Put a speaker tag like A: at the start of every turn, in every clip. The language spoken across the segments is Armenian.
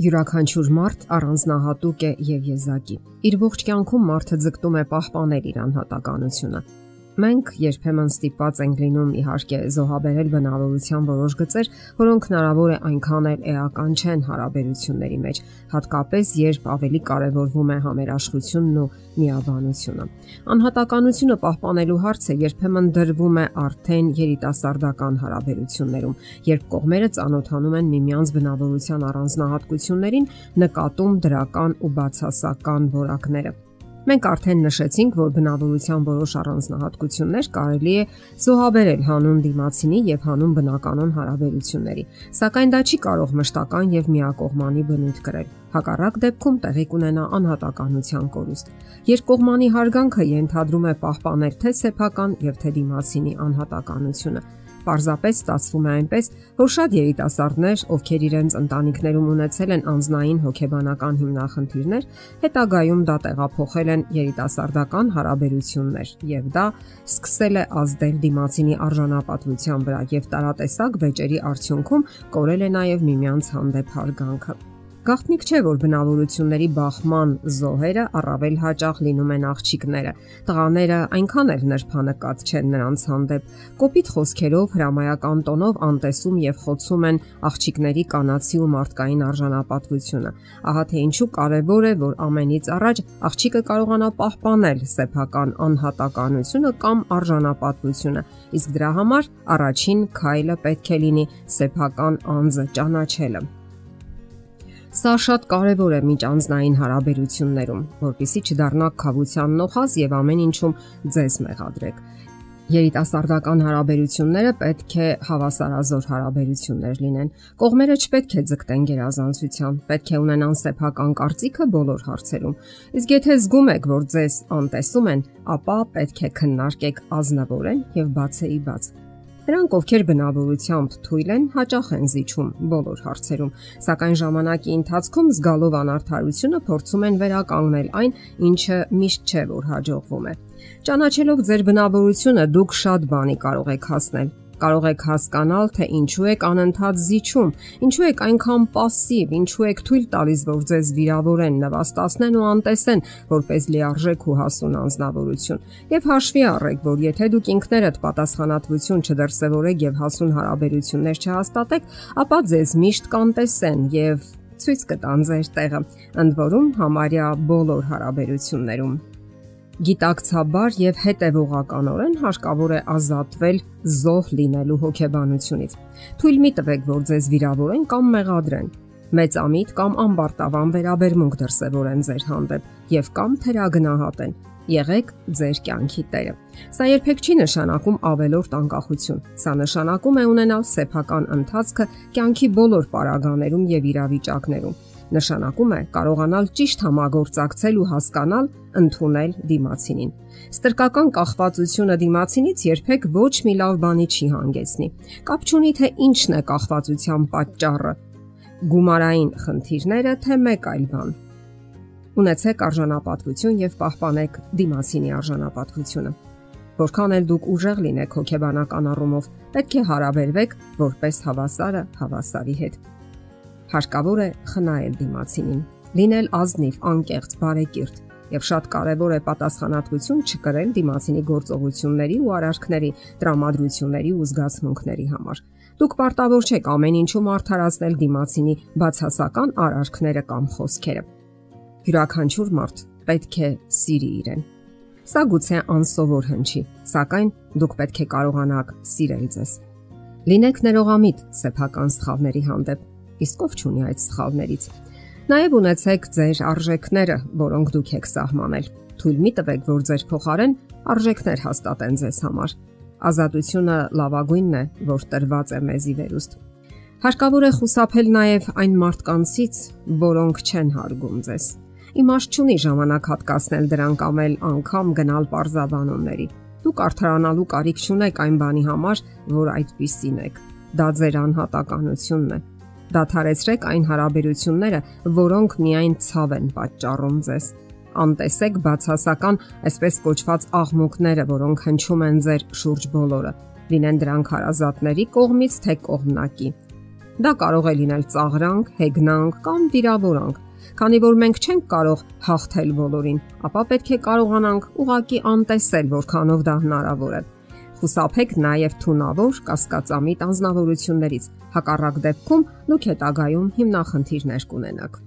A: Յուրաքանչյուր մարդ առանձնահատուկ է եւ եզակի։ Իր ողջ կյանքում մարդը ձգտում է պահպանել իր անհատականությունը։ Մենք երբեմն ստիպված ենք լինում իհարկե զոհաբերել բնավորության որոշ գծեր, որոնք հնարավոր է այնքան էլ էական չեն հարաբերությունների մեջ, հատկապես երբ ավելի կարևորվում է համերաշխությունն ու միաբանությունը։ Անհատականությունը պահպանելու հարցը երբեմն դրվում է արդեն երիտասարդական հարաբերություններում, երբ կողմերը ծանոթանում են միմյանց բնավորության առանձնահատկություններին, նկատում դրական ու բացասական որակները։ Մենք արդեն նշեցինք, որ բնավորության որոշ առանձնահատկություններ կարելի է զոհաբերել հանուն դիմացինի եւ հանուն բնականon հարաբերությունների, սակայն դա չի կարող մշտական եւ միակողմանի բնույթ կրել։ Հակառակ դեպքում տեղի կունենա անհատականության կորուստ։ Երկկողմանի հարգանքը ենթադրում է պահպանել թե սեփական եւ թե դիմացինի անհատականությունը Պարզապես ստացվում է այնպես, որ շատ երիտասարդներ, ովքեր իրենց ընտանիքներում ունեցել են անznային հոգեբանական հիմնախնդիրներ, հետագայում դա տեղափոխել են երիտասարդական հարաբերություններ, եւ դա սկսել է ազդել դիմացինի արժանապատվության վրա եւ տարատեսակ վեճերի արդյունքում կորել է նաեւ միմյանց հանդեպ հարգանքը։ Գաղտնիք չէ, որ բնավորությունների բախման զոհերը առավել հաճախ լինում են աղջիկները։ Տղաները այնքան էլ նրբանկատ չեն նրանց հանդեպ։ Կոպիտ խոսքերով, հրամայական տոնով անտեսում եւ խոցում են աղջիկների կանացի ու մարդկային արժանապատվությունը։ Ահա թե ինչու կարևոր է, որ ամենից առաջ աղջիկը կարողանա պահպանել սեփական անհատականությունը կամ արժանապատվությունը։ Իսկ դրա համար առաջին քայլը պետք է լինի սեփական անձը ճանաչելը։ Սա շատ կարևոր է միջանձնային հարաբերություններում, որpիսի չդառնաք խավության նոխազ եւ ամեն ինչում ձեզ մեղադրեք։ Երիտասարդական հարաբերությունները պետք է հավասարազոր հարաբերություններ լինեն։ Կողմերը չպետք է ձգտեն գերազանցության, պետք է ունենան սեփական կարծիքը բոլոր հարցերում։ Իսկ եթե զգում եք, որ ձեզ անտեսում են, ապա պետք է քննարկեք ազնվորեն եւ բացեի բաց։ Նրանք, ովքեր բնավորությամբ թույլ են, հաճախ են զիջում բոլոր հարցերում, սակայն ժամանակի ընթացքում զգալով անարթարությունը փորձում են վերականգնել այն, ինչը միշտ չէ որ հաջողվում է։ Ճանաչելով ձեր բնավորությունը, դուք շատ բանի կարող եք հասնել կարող եք հասկանալ, թե ինչու եք անընդհատ զիջում, ինչու եք այնքան пассив, ինչու եք թույլ տալիս, որ ձեզ վիրավորեն, նվաստացնեն ու անտեսեն, որպես լիարժեք ու հասուն անznավորություն։ Եվ հաշվի առեք, որ եթե դուք ինքներդ պատասխանատվություն չդրսևորեք եւ հասուն հարաբերություններ չհաստատեք, ապա ձեզ միշտ կանտեսեն եւ ցույց կտան ձեր տեղը, ընդ որում համարյա բոլոր հարաբերություններում գիտակցաբար եւ հետեւողականորեն հարկավոր է ազատվել զոհ լինելու հոգեբանությունից։ Թույլ մի տվեք, որ ձեզ վիրավորեն կամ մեղադրեն։ Մեծամիտ կամ ամբարտավան վերաբերմունք դրսևորեն ձեր հանդեպ եւ կամ թերագնահատեն։ Եղեք ձեր կյանքի տերը։ Սա երբեք չի նշանակում ավելորտ անկախություն։ Սա նշանակում է ունենալ սեփական ընթացքը կյանքի բոլոր պարագաներում եւ իրավիճակներում նշանակում է կարողանալ ճիշտ համագործակցել ու հասկանալ, ընդունել դիմացինին։ Ստրկական կախվածությունը դիմացինից երբեք ոչ մի լավ բանի չի հանգեցնի։ Կապ չունի թե ինչն է կախվածության պատճառը՝ գումարային խնդիրները, թե մեկ այլ բան։ Ունեցեք արժանապատվություն եւ պահպանեք դիմացինի արժանապատվությունը։ Որքան էլ դուք ուժեղ լինեք հոգեբանական առումով, պետք է հարաբերվեք որպես հավասարը հավասարի հետ հարկավոր է խնայել դիմացինին, լինել ազնիվ, անկեղծ, բարեկիրթ եւ շատ կարեւոր է պատասխանատվություն չկրել դիմացինի գործողությունների ու արարքների, տրամադրությունների ու զգացմունքների համար։ Դուք պարտավոր չեք ամեն ինչում արդարացնել դիմացինի բացասական արարքները կամ խոսքերը։ Յուրաքանչյուր մարդ պետք է սիրի իրեն։ Սա գուցե անսովոր հնչի, սակայն դուք պետք է կարողանաք սիրել ձեզ։ Լինեք ներողամիտ սեփական սխալների հանդեպ իսկ ով ճունի այդ սխալներից։ Նաև ունեցեք ձեր արժեքները, որոնք դուք եք սահմանել։ Թույլ մի տվեք, որ ձեր փոխարեն արժեքներ հաստատեն ձեզ համար։ Ազատությունը լավագույնն է, որ տրված է մեզի վերուստ։ Հարկավոր է խուսափել նաև այն մարդկանցից, որոնք չեն հարգում ձեզ։ Իմաստ չունի ժամանակ հատկացնել դրան կամ էլ անգամ գնալ parzabanonների։ Դուք արդարանալու կարիք չունեք այն բանի համար, որ այդպիսին եք։ Դա ձեր անհատականությունն է Դադարեցրեք այն հարաբերությունները, որոնք միայն ցավ են պատճառում ձեզ։ Անտեսեք բացասական, այսպես կոչված աղմուկները, որոնք հնչում են ձեր շուրջ բոլորը։ Լինեն դրանք հարազատների կողմից թե կողմնակի։ Դա կարող է լինել ծաղրանք, հեգնանք կամ վիրավորանք։ Քանի որ մենք չենք կարող հաղթել բոլորին, ապա պետք է կարողանանք ուղակի անտեսել, որքանով դա հնարավոր է։ Խուսափեք նաև թունավոր կասկածամիտ անznավորություններից։ Հակառակ դեպքում դուք հետագայում հիմնախնդիրներ կունենաք։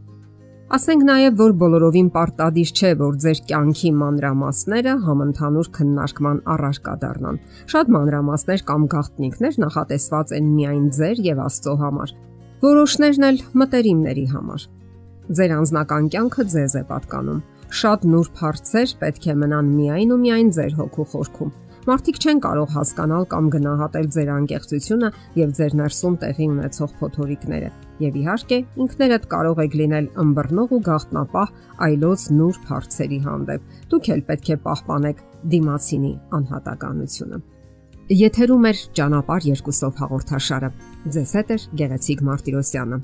A: Ասենք նաև, որ բոլորովին պարտադիր չէ, որ ձեր կյանքի մանրամասները համընդհանուր քննարկման առարկա դառնան։ Շատ մանրամասներ կամ գաղտնիքներ նախատեսված են միայն ձեր եւ Աստծո համար։ Որոշներն էլ մտերիմների համար։ Ձեր անձնական կյանքը ձեզ է պատկանում։ Շատ նուրբ հարցեր պետք է մնան միայն ու միայն ձեր հոգու խորքում։ Մարդիկ չեն կարող հասկանալ կամ գնահատել ձեր անկեղծությունը եւ ձեր ներսում տեղի ունեցող փոթորիկները։ Եվ իհարկե, ինքներդ կարող եք լինել ըմբռնող ու գաղտնապահ այլոց նուրբ հարցերի հանդեպ։ Դուք էլ պետք է պահպանեք դիմացինի անհատականությունը։ Եթերում է ճանապար երկուսով հաղորդաշարը։ Ձեզ հետ է Գեղեցիկ Մարտիրոսյանը։